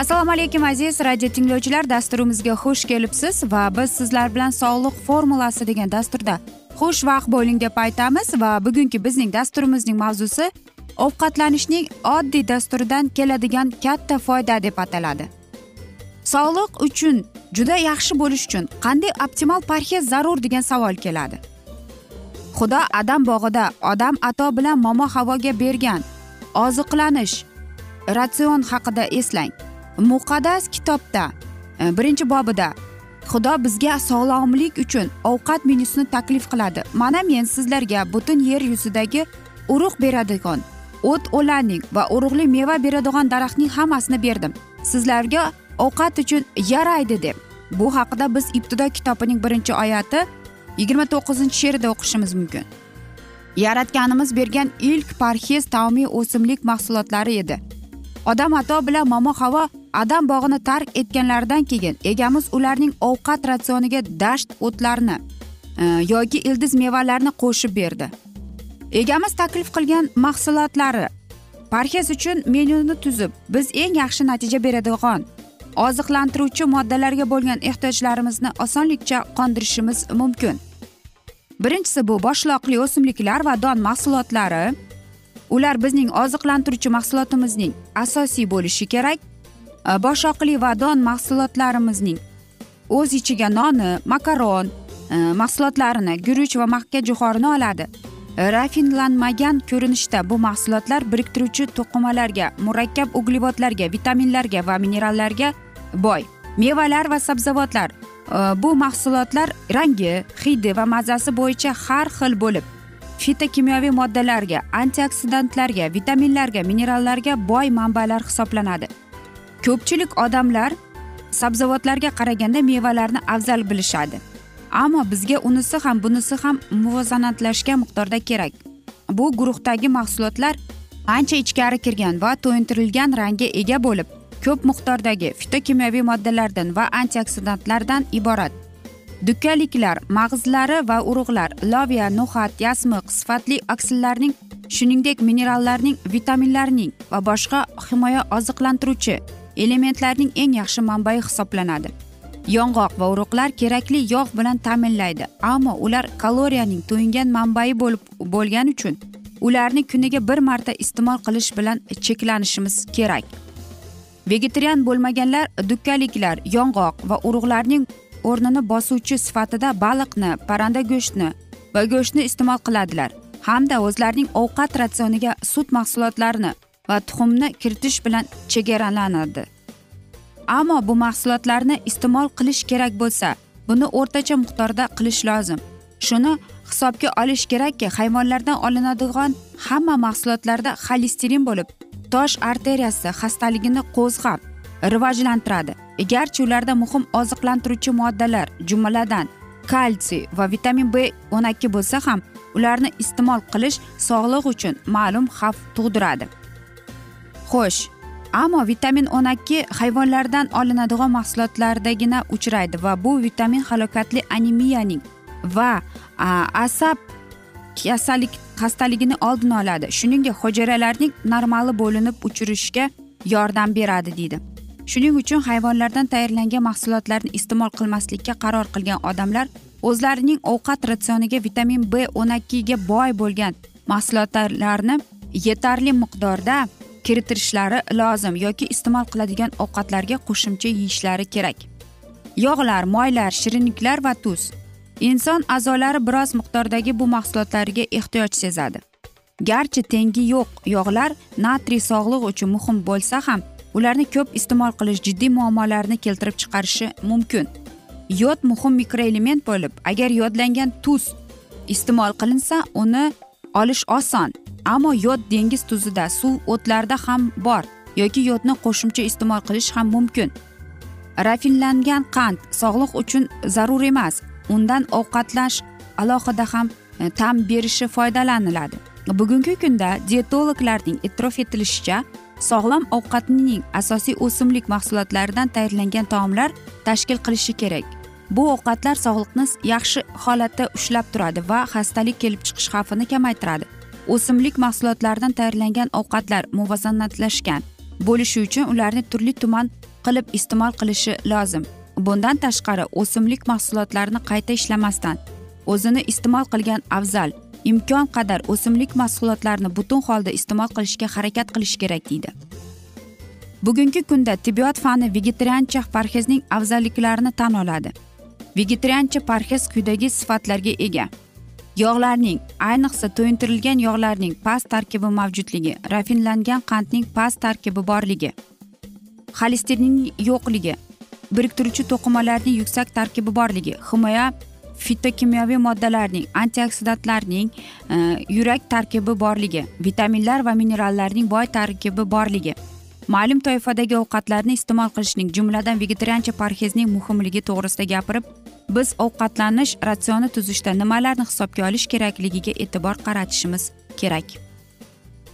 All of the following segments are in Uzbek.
assalomu alaykum aziz radio tinglovchilar. Dasturimizga xush kelibsiz va biz sizlar bilan sog'liq formulasi degan dasturda xushvaqt bo'ling deb aytamiz va bugungi bizning dasturimizning mavzusi ovqatlanishning oddiy dasturidan keladigan katta foyda deb ataladi. Sog'liq uchun juda yaxshi bo'lish uchun qanday optimal parhez zarur degan savol keladi. Xudo adam bog'ida odam ato bilan momo havoga bergan oziqlanish ratsion haqida eslang. Muqaddas kitobda e, birinchi bobida xudo bizga sog'lomlik uchun ovqat menyusini taklif qiladi. Mana men sizlarga butun yer yuzidagi urug' beradigan o't o'lanning va urug'li meva beradigan daraxtning hammasini berdim. Sizlarga ovqat uchun yaraydi deb. Bu haqida biz ibtido kitobining birinchi oyati yigirma to'qqizinchi she'rida o'qishimiz mumkin. Yaratganimiz bergan ilk parhez taomiy o'simlik mahsulotlari edi. Odam ato bilan momo havo adam bog'ini tark etganlaridan keyin egamiz ularning ovqat ratsioniga dasht o'tlarini e, yoki ildiz mevalarni qo'shib berdi. Egamiz taklif qilgan mahsulotlari parhez uchun menyuni tuzib biz eng yaxshi natija beradigan oziqlantiruvchi moddalarga bo'lgan ehtiyojlarimizni osonlikcha qondirishimiz mumkin. Birinchisi bu boshloqli o'simliklar va don mahsulotlari. Ular bizning oziqlantiruvchi mahsulotimizning asosiy bo'lishi kerak. Э, boshoqli va don mahsulotlarimizning. O'z ichiga noni makaron e, mahsulotlarini guruch va makka jo'xorini oladi. E, rafinlanmagan ko'rinishda bu mahsulotlar biriktiruvchi to'qimalarga murakkab uglevodlarga vitaminlarga va minerallarga boy. Mevalar va sabzavotlar. E, bu mahsulotlar rangi hidi va mazasi bo'yicha har xil bo'lib fitokimyoviy moddalarga antioksidantlarga vitaminlarga minerallarga boy manbalar hisoblanadi. Ko'pchilik odamlar sabzavotlarga qaraganda mevalarni afzal bilishadi. Ammo bizga unisi ham bunisi ham muvozanatlashgan miqdorda kerak. Bu guruhdagi mahsulotlar ancha ichkari kirgan va to'yintirilgan rangga ega bo'lib ko'p miqdordagi fitokimyoviy moddalardan va antioksidantlardan iborat. Dukkaliklar mag'izlari va urug'lar loviya no'xat yasmiq sifatli oksillarning shuningdek minerallarning vitaminlarning va boshqa himoya oziqlantiruvchi elementlarning eng yaxshi manbai hisoblanadi. Yong'oq va urug'lar kerakli yog' bilan ta'minlaydi ammo ular kaloriyaning to'yingan manbai bo'lib bo'lgani uchun ularni kuniga bir marta iste'mol qilish bilan cheklanishimiz kerak. Vegetarian bo'lmaganlar dukkaliklar yong'oq va urug'larning o'rnini bosuvchi sifatida baliqni parranda go'shtni va go'shtni iste'mol qiladilar hamda o'zlarining ovqat ratsioniga sut mahsulotlarini va tuxumni kiritish bilan chegaralanadi ammo bu mahsulotlarni iste'mol qilish kerak bo'lsa buni o'rtacha miqdorda qilish lozim. Shuni hisobga olish kerakki hayvonlardan olinadigan hamma mahsulotlarda xolesterin bo'lib tosh arteriyasi xastaligini qo'zg'ab rivojlantiradi. Garchi ularda muhim oziqlantiruvchi moddalar jumladan kalsiy va vitamin b o'n ikki bo'lsa ham ularni iste'mol qilish sog'liq uchun ma'lum xavf tug'diradi. Xo'sh ammo vitamin o'n ikki hayvonlardan olinadigan mahsulotlardagina uchraydi va bu vitamin halokatli anemiyaning va asab kasallik xastaligini oldini oladi. Shuningdek hujayralarning normali bo'linib uchirishga yordam beradi deydi. Shuning uchun hayvonlardan tayyorlangan mahsulotlarni iste'mol qilmaslikka qaror qilgan odamlar o'zlarining ovqat ratsioniga vitamin b o'n ikkiga boy bo'lgan mahsulotlarni yetarli miqdorda kiritishlari lozim yoki iste'mol qiladigan ovqatlarga qo'shimcha yeyishlari kerak. Yog'lar moylar shirinliklar va tuz. Inson a'zolari biroz miqdordagi bu mahsulotlarga ehtiyoj sezadi. Garchi tengi yo'q yog'lar natriy sog'liq uchun muhim bo'lsa ham ularni ko'p iste'mol qilish jiddiy muammolarni keltirib chiqarishi mumkin. Yod muhim mikroelement bo'lib agar yodlangan tuz iste'mol qilinsa uni olish oson. Ammo yod dengiz tuzida suv o'tlarda ham bor yoki yodni qo'shimcha iste'mol qilish ham mumkin. Rafinlangan qand sog'liq uchun zarur emas undan ovqatlash alohida ham e, ta'm berishi foydalaniladi. Bugungi kunda dietologlarning e'tirof etilishicha sog'lom ovqatning asosiy o'simlik mahsulotlaridan tayyorlangan taomlar tashkil qilishi kerak. Bu ovqatlar sog'liqni yaxshi holatda ushlab turadi va xastalik kelib chiqish xavfini kamaytiradi. O'simlik mahsulotlaridan tayyorlangan ovqatlar muvozanatlashgan bo'lishi uchun ularni turli tuman qilib iste'mol qilishi lozim. Bundan tashqari o'simlik mahsulotlarini qayta ishlamasdan o'zini iste'mol qilgan afzal imkon qadar o'simlik mahsulotlarini butun holda iste'mol qilishga harakat qilish kerak deydi. Bugungi kunda tibbiyot fani vegetariancha parhezning afzalliklarini tan oladi. Vegetariancha parhez quyidagi sifatlarga ega. Yog'larning ayniqsa to'yintirilgan yog'larning past tarkibi mavjudligi rafinlangan qandning past tarkibi borligi xolesterinning yo'qligi biriktiruvchi to'qimalarning yuksak tarkibi borligi himoya fitokimyoviy moddalarning antioksidantlarning e, yurak tarkibi borligi vitaminlar va minerallarning boy tarkibi borligi. Ma'lum toifadagi ovqatlarni iste'mol qilishning jumladan vegetariancha parhezning muhimligi to'g'risida gapirib biz ovqatlanish ratsioni tuzishda nimalarni hisobga olish kerakligiga e'tibor qaratishimiz kerak.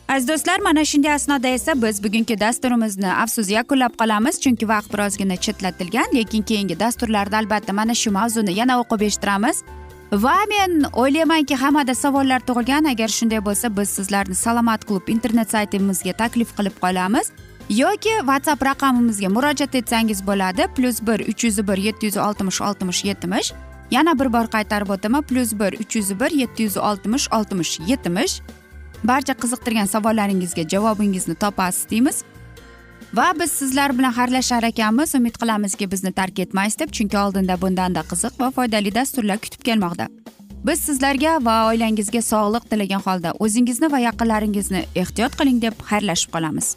Aziz do'stlar mana shunday asnoda esa biz bugungi dasturimizni afsus yakunlab qolamiz chunki vaqt birozgina chetlatilgan lekin keyingi dasturlarda albatta mana shu mavzuni yana o'qib eshittiramiz. Va men o'ylaymanki hammada savollar tug'ilgan agar shunday bo'lsa biz sizlarni salomat klub internet saytimizga taklif qilib qolamiz. Yoki whatsapp raqamimizga murojaat etsangiz bo'ladi. Plyus bir uch yuz bir yetti yuz oltmish oltmish yetmish. Yana bir bor qaytarib o'taman. Plyus bir uch yuz bir yetti yuz oltmish oltmish yetmish. Barcha qiziqtirgan savollaringizga javobingizni topasiz deymiz. Va biz sizlar bilan xayrlashar ekanmiz. Umid qilamizki bizni tark etmaysiz deb chunki oldinda bundanda qiziq va foydali dasturlar kutib kelmoqda. Biz sizlarga va oilangizga sog'liq tilagan holda o'zingizni va yaqinlaringizni ehtiyot qiling deb xayrlashib qolamiz.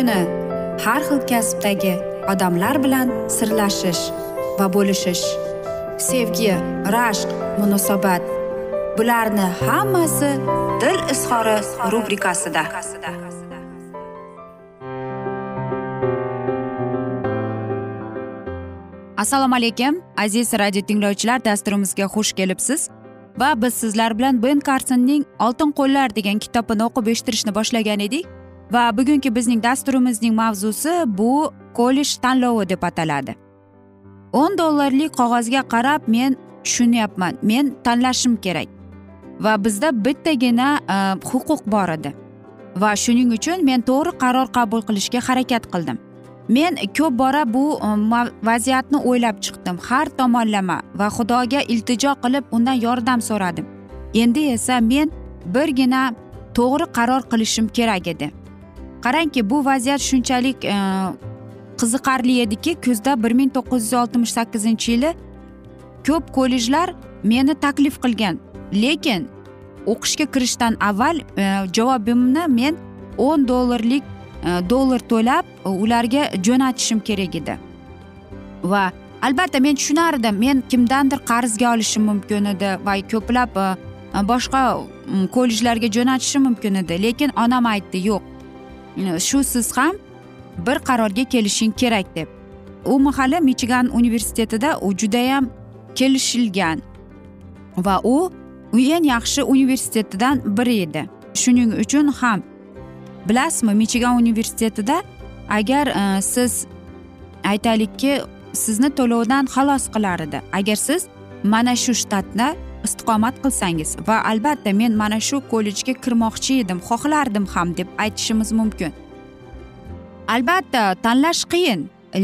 Kuni har xil kasbdagi odamlar bilan sirlashish va bo'lishish sevgi rashq munosabat bularni hammasi dil izhori rubrikasida. Assalomu alaykum aziz radio tinglovchilar dasturimizga xush kelibsiz va biz sizlar bilan ben karsonning oltin qo'llar degan kitobini o'qib eshittirishni boshlagan edik. Va bugungi bizning dasturimizning mavzusi bu kollej tanlovi deb ataladi. O'n dollarlik qog'ozga qarab men tushunyapman men tanlashim kerak. Va bizda bittagina e, huquq bor edi. Va shuning uchun men to'g'ri qaror qabul qilishga harakat qildim. Men ko'p bora bu e, vaziyatni o'ylab chiqdim. Har tomonlama va xudoga iltijo qilib undan yordam so'radim. Endi esa men birgina to'g'ri qaror qilishim kerak edi. Qarangki bu vaziyat shunchalik e, qiziqarli ediki kuzda bir ming to'qqiz yuz oltmish sakkizinchi yili ko'p kollejlar meni taklif qilgan. Lekin o'qishga kirishdan avval e, javobimni men o'n dollarlik e, dollar to'lab ularga jo'natishim kerak edi. Va albatta men tushunardim men kimdandir qarzga olishim mumkin edi va ko'plab boshqa kollejlarga jo'natishim mumkin edi. Lekin onam aytdi yo'q shu siz ham bir qarorga kelishing kerak deb. U mahali michigan universitetida u judayam kelishilgan va u eng yaxshi universitetidan biri edi. Shuning uchun ham bilasizmi michigan universitetida agar e, siz aytaylikki sizni to'lovdan xalos qilar edi. Agar siz mana shu shtatda istiqomat qilsangiz va albatta men mana shu kollejga kirmoqchi edim xohlardim ham deb aytishimiz mumkin. Albatta tanlash qiyin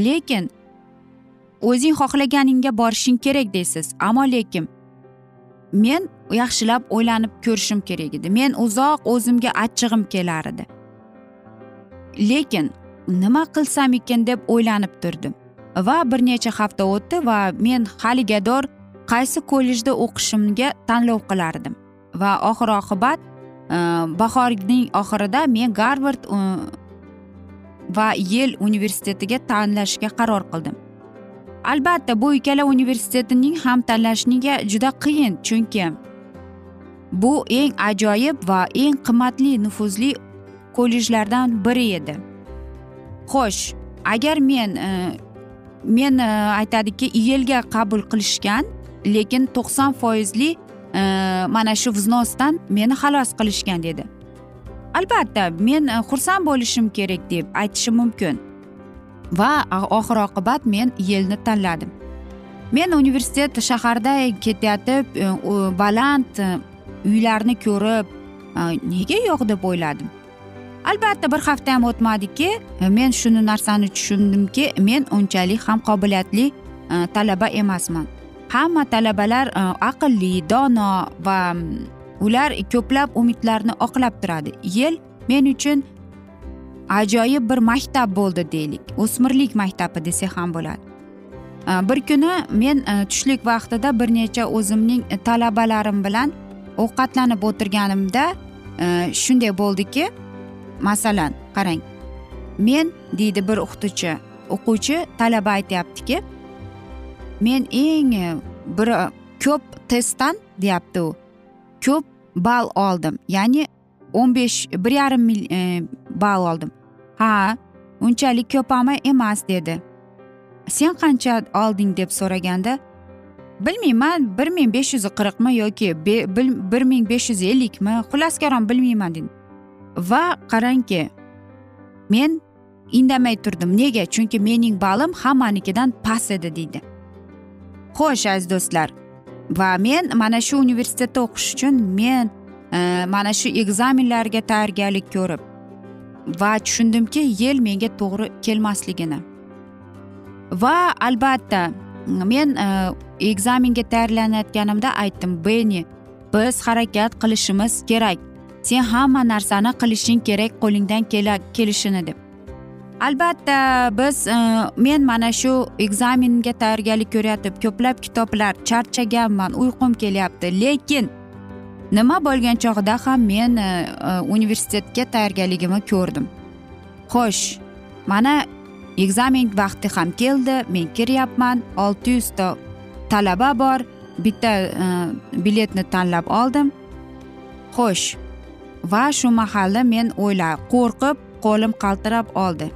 lekin o'zing xohlaganingga borishing kerak deysiz. Ammo lekin men yaxshilab o'ylanib ko'rishim kerak edi. Men uzoq o'zimga achchig'im kelar edi. Lekin nima qilsam ekan deb o'ylanib turdim. Va bir necha hafta o'tdi va men haligador qaysi kollejda o'qishimga tanlov qilardim. Va oxir oqibat e, bahorning oxirida men garvard e, va yel universitetiga tanlashga qaror qildim. Albatta bu ikkala universitetining ham tanlashiga juda qiyin chunki bu eng ajoyib va eng qimmatli nufuzli kollejlardan biri edi. Xo'sh agar men e, men e, aytadiki yelga qabul qilishgan lekin to'qson foizli e, mana shu vznosdan meni xalos qilishgan dedi. Albatta men e, xursand bo'lishim kerak deb aytishim mumkin. Va oxir oqibat men yelni tanladim. Men universitet shaharda ketayotib e, baland uylarni ko'rib nega yo'q deb o'yladim. Albatta bir hafta ham o'tmadiki men shuni narsani tushundimki men unchalik ham qobiliyatli talaba emasman. Hamma talabalar e, aqlli dono va ular ko'plab umidlarni oqlab turadi. Yil men uchun ajoyib bir maktab bo'ldi deylik. O'smirlik maktabi desak ham bo'ladi. E, bir kuni men e, tushlik vaqtida bir necha o'zimning talabalarim bilan ovqatlanib o'tirganimda shunday bo'ldiki masalan qarang men deydi bir o'qituvchi o'quvchi talaba aytyaptiki men eng e, bir e, ko'p testdan deyapti u. Ko'p ball oldim. Ya'ni o'n besh bir yarim mil e, ball oldim. Ha unchalik ko'p ham emas dedi. Sen qancha olding deb so'raganda bilmayman bir ming besh yuz qirqmi yoki bir ming besh yuz ellikmi xullas bilmayman dedi. Va qarangki men indamay turdim. Nega? Chunki mening balim hammanikidan past edi deydi. Xo'sh aziz do'stlar. Va men mana shu universitetda o'qish uchun men e, mana shu ekzamenlarga tayyorgarlik ko'rib va tushundimki yil menga to'g'ri kelmasligini. Va albatta men e, ekzamenga tayyorlanayotganimda aytdim beni biz harakat qilishimiz kerak. Sen hamma narsani qilishing kerak qo'lingdan kelishini deb. Albatta biz e, men mana shu ekzaminga tayyorgarlik ko'rayotib ko'plab kitoblar charchaganman uyqum kelyapti. Lekin nima bo'lgan chog'ida ham men e, e, universitetga tayyorgarligimni ko'rdim. Xo'sh mana ekzamen vaqti ham keldi men kiryapman. Olti yuzta talaba bor bitta e, biletni tanlab oldim. Xo'sh va shu mahalda men o'yla qo'rqib qo'lim qaltirab oldi.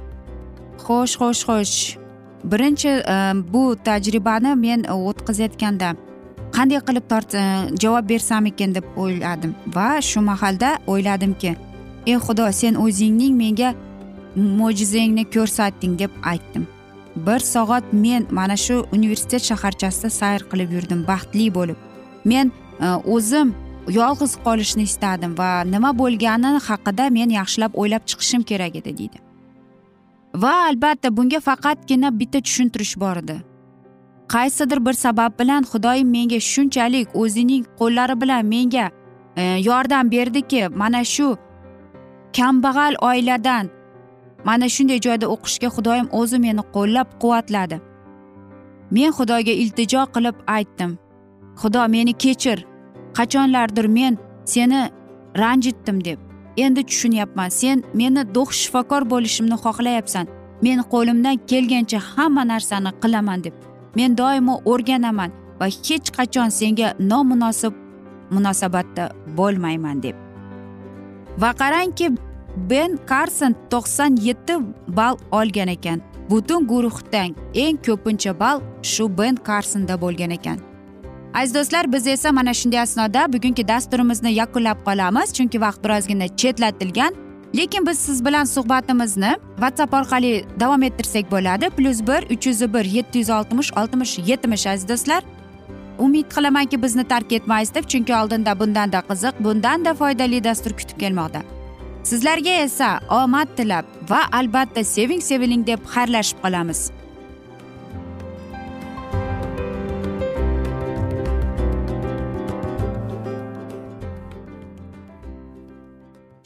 Xo'sh xo'sh xo'sh. Birinchi e, bu tajribani men e, o'tkazayotganda qanday qilib e, javob bersam ekan deb o'yladim. Va shu mahalda o'yladimki ey xudo sen o'zingning menga mo'jizangni ko'rsatding deb aytdim. Bir soat men mana shu universitet shaharchasida sayr qilib yurdim baxtli bo'lib. Men o'zim yolg'iz qolishni istadim va nima bo'lgani haqida men yaxshilab o'ylab chiqishim kerak edi deydi. Va albatta bunga faqatgina bitta tushuntirish bor edi. Qaysidir bir sabab bilan xudoyim menga shunchalik o'zining qo'llari bilan menga e, yordam berdiki mana shu kambag'al oiladan mana shunday joyda o'qishga xudoyim o'zi meni qo'llab quvvatladi. Men xudoga iltijo qilib aytdim. Xudo meni kechir. Qachonlardir men seni ranjitdim deb. Endi tushunyapman sen meni dog' shifokor bo'lishimni xohlayapsan. Men qo'limdan kelgancha hamma narsani qilaman deb. Men doimo o'rganaman va hech qachon senga nomunosib munosabatda bo'lmayman deb. Va qarangki ben karson to'qson yetti ball olgan ekan. Butun guruhdan eng ko'pincha ball shu ben karsonda bo'lgan ekan. Aziz do'stlar biz esa mana shunday asnoda bugungi dasturimizni yakunlab qolamiz. Chunki vaqt birozgina chetlatilgan. Lekin biz siz bilan suhbatimizni whatsapp orqali davom ettirsak bo'ladi. Plyus bir uch yuz bir yetti yuz oltmish oltmish yetmish aziz do'stlar. Umid qilamanki bizni tark etmaysiz deb chunki oldinda bundanda qiziq bundanda foydali dastur kutib kelmoqda. Sizlarga esa omad tilab va albatta seving seviling deb xayrlashib qolamiz.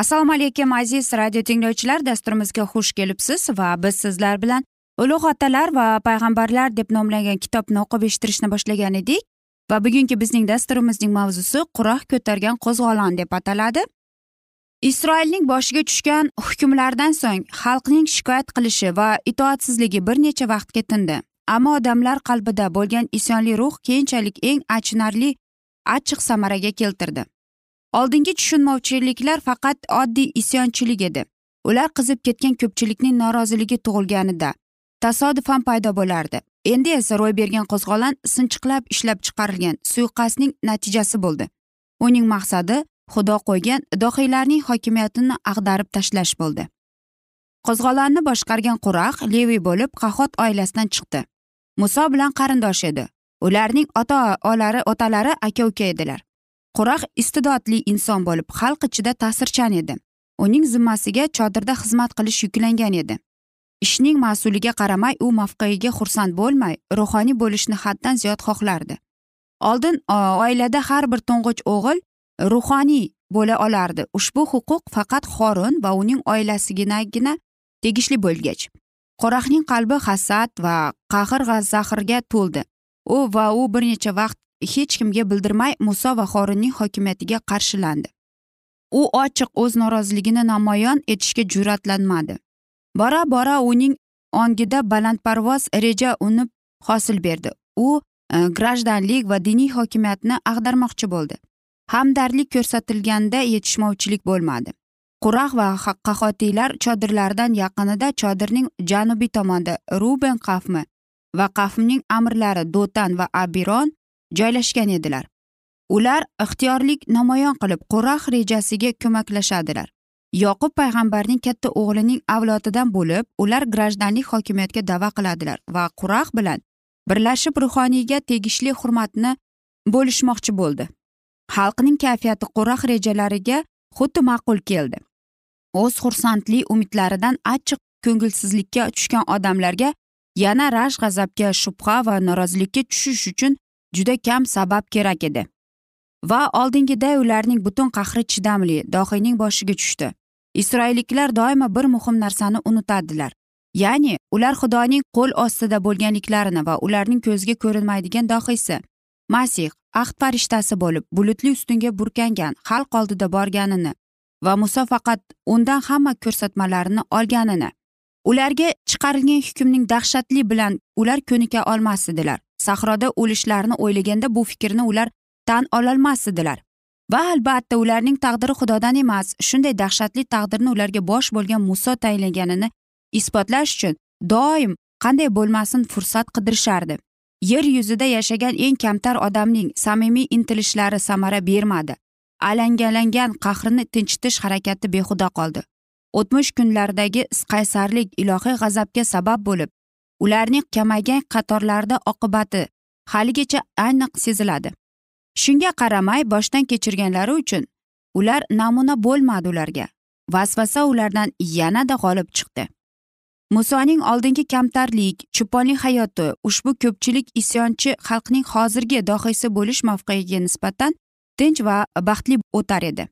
Assalomu alaykum aziz radio tinglovchilar. Dasturimizga xush kelibsiz va biz sizlar bilan ulug' otalar va payg'ambarlar deb nomlangan kitobni o'qib eshittirishni boshlagan edik. Va bugungi bizning dasturimizning mavzusi quroq ko'targan qo'zg'olon deb ataladi. Isroilning boshiga tushgan hukmlardan so'ng xalqning shikoyat qilishi va itoatsizligi bir necha vaqtga tindi. Ammo odamlar qalbida bo'lgan isyonli ruh keyinchalik eng achinarli achchiq samaraga keltirdi. Oldingi tushunmovchiliklar faqat oddiy isyonchilik edi. Ular qizib ketgan ko'pchilikning noroziligi tug'ilganida tasodifan paydo bo'lardi. Endi esa ro'y bergan qo'zg'olon sinchiqlab ishlab chiqarilgan suiqasdning natijasi bo'ldi. Uning maqsadi xudo qo'ygan dohiylarning hokimiyatini ag'darib tashlash bo'ldi. Qo'zg'olonni boshqargan quraq levi bo'lib qahot oilasidan chiqdi. Muso bilan qarindosh edi. Ularning ota olari otalari aka uka edilar. Quraq iste'dodli inson bo'lib xalq ichida ta'sirchan edi. Uning zimmasiga chodirda xizmat qilish yuklangan edi. Ishning mas'uliga qaramay u mavqeiga xursand bo'lmay ruhoniy bo'lishni haddan ziyod xohlardi. Oldin oilada har bir to'ng'ich o'g'il ruhoniy bo'la olardi. Ushbu huquq faqat xorin va uning oilasiginagina tegishli bo'lgach qorahning qalbi hasad va qahr zahrga to'ldi. U va u bir necha vaqt hech kimga bildirmay muso va xorinning hokimiyatiga qarshilandi. U ochiq o'z noroziligini namoyon etishga jur'atlanmadi. Bora bora uning ongida balandparvoz reja unib hosil berdi. U e, grajdanlik va diniy hokimiyatni ag'darmoqchi bo'ldi. Hamdardlik ko'rsatilganda yetishmovchilik bo'lmadi. Quraq va qahotiylar chodirlaridan yaqinida chodirning janubiy tomonida ruben qafmi va qafmning amirlari do'tan va abiron joylashgan edilar. Ular ixtiyorlik namoyon qilib quraq rejasiga ko'maklashadilar. Yoqub payg'ambarning katta o'g'lining avlodidan bo'lib ular grajdanlik hokimiyatga da'vo qiladilar va quraq bilan birlashib ruhoniyga tegishli hurmatni bo'lishmoqchi bo'ldi. Xalqning kayfiyati quraq rejalariga xuddi ma'qul keldi. O'z xursandli umidlaridan achchiq ko'ngilsizlikka tushgan odamlarga yana rash g'azabga shubha va norozilikka tushish uchun juda kam sabab kerak edi. Va oldingiday ularning butun qahri chidamli dohiyning boshiga tushdi. Isroilliklar doimo bir muhim narsani unutadilar. Ya'ni ular xudoning qo'l ostida bo'lganliklarini va ularning ko'zga ko'rinmaydigan dohiysi masih ahd farishtasi bo'lib bulutli ustunga burkangan xalq oldida borganini va muso faqat undan hamma ko'rsatmalarini olganini. Ularga chiqarilgan hukmning dahshatli bilan ular ko'nika olmas edilar. Sahroda o'lishlarini o'ylaganda bu fikrni ular tan ololmas edilar va albatta ularning taqdiri xudodan emas shunday dahshatli taqdirni ularga bosh bo'lgan muso tayinlaganini isbotlash uchun doim qanday bo'lmasin fursat qidirishardi. Yer yuzida yashagan eng kamtar odamning samimiy intilishlari samara bermadi. Alangalangan qahrini tinchitish harakati behuda qoldi. O'tmish kunlardagi qaysarlik ilohiy g'azabga sabab bo'lib ularning kamaygan qatorlarida oqibati haligacha aniq seziladi. Shunga qaramay boshdan kechirganlari uchun ular namuna bo'lmadi ularga. Vasvasa ulardan yanada g'olib chiqdi. Musoning oldingi kamtarlik cho'ponlik hayoti ushbu ko'pchilik isyonchi xalqning hozirgi dohiysi bo'lish mavqeiga nisbatan tinch va baxtli o'tar edi.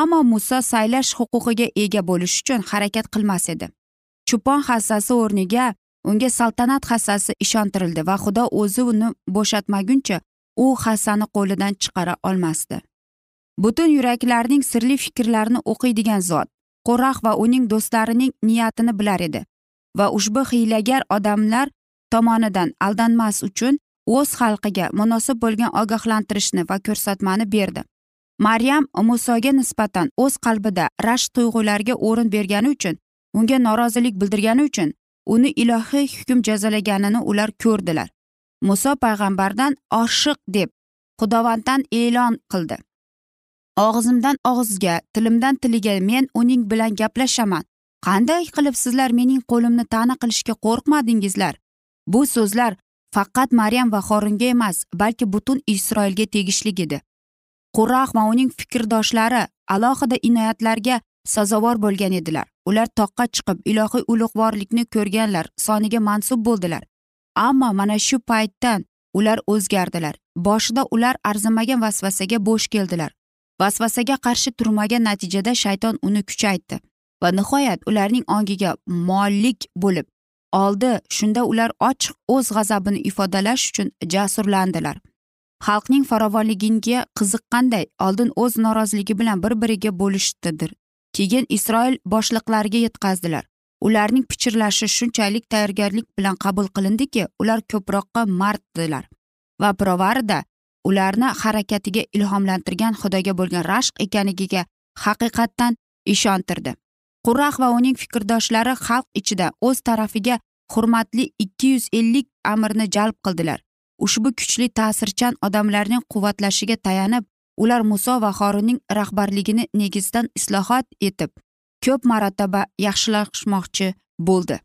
Ammo muso saylash huquqiga ega bo'lish uchun harakat qilmas edi. Cho'pon hassasi o'rniga unga saltanat hassasi ishontirildi va xudo o'zi uni bo'shatmaguncha u hassani qo'lidan chiqara olmasdi. Butun yuraklarning sirli fikrlarini o'qiydigan zot qo'rax va uning do'stlarining niyatini bilar edi va ushbu hiylagar odamlar tomonidan aldanmas uchun o'z xalqiga munosib bo'lgan ogohlantirishni va ko'rsatmani berdi. Maryam musoga nisbatan o'z qalbida rashk tuyg'ulariga o'rin bergani uchun unga norozilik bildirgani uchun uni ilohiy hukm jazolaganini ular ko'rdilar. Muso payg'ambardan oshiq deb xudovanddan e'lon qildi. Og'zimdan og'izga tilimdan tiliga men uning bilan gaplashaman. Qanday qilib sizlar mening qo'limni ta'na qilishga qo'rqmadingizlar? Bu so'zlar faqat maryam va xoringa emas balki butun isroilga tegishli edi. Quraq va uning fikrdoshlari alohida inoyatlarga sazovor bo'lgan edilar. Ular toqqa chiqib ilohiy ulug'vorlikni ko'rganlar soniga mansub bo'ldilar. Ammo mana shu paytdan ular o'zgardilar. Boshida ular arzimagan vasvasaga bo'sh keldilar. Vasvasaga qarshi turmagan natijada shayton uni kuchaytdi. Va nihoyat ularning ongiga mollik bo'lib oldi shunda ular ochiq o'z g'azabini ifodalash uchun jasurlandilar. Xalqning farovonligiga qiziqqanday oldin o'z noroziligi bilan bir biriga bo'lishdidir. Keyin isroil boshliqlariga yetkazdilar. Ularning pichirlashi shunchalik tayyorgarlik bilan qabul qilindiki ular ko'proqqa marddilar. Va pirovarida ularni harakatiga ilhomlantirgan xudoga bo'lgan rashq ekanligiga haqiqatdan ishontirdi. Qurrah va uning fikrdoshlari xalq ichida o'z tarafiga hurmatli ikki yuz ellik amirni jalb qildilar. Ushbu kuchli ta'sirchan odamlarning quvvatlashiga tayanib ular muso va xorinning rahbarligini negizdan islohot etib ko'p marotaba yaxshilashmoqchi bo'ldi.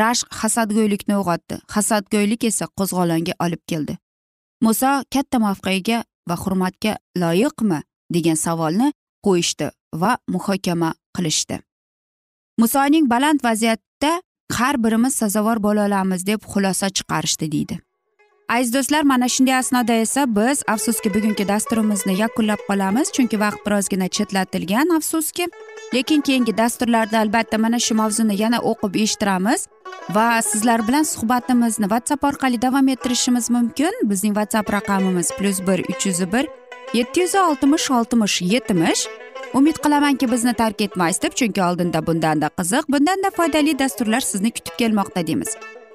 Rashq hasadgo'ylikni uyg'otdi. Hasadgo'ylik esa qo'zg'olonga olib keldi. Muso katta mavqega va hurmatga loyiqmi? degan savolni qo'yishdi va muhokama qilishdi. Musoning baland vaziyatda har birimiz sazovor bo'la olamiz deb xulosa chiqarishdi deydi. Aziz do'stlar mana shunday asnoda esa biz afsuski bugungi dasturimizni yakunlab qolamiz chunki vaqt birozgina chetlatilgan afsuski. Lekin keyingi dasturlarda albatta mana shu mavzuni yana o'qib eshittiramiz va sizlar bilan suhbatimizni whatsapp orqali davom ettirishimiz mumkin. Bizning whatsapp raqamimiz plyus bir uch yuz bir yetti yuz oltmish oltmish yetmish. Umid qilamanki bizni tark etmaysiz deb chunki oldinda bundanda qiziq bundanda foydali dasturlar sizni kutib kelmoqda deymiz.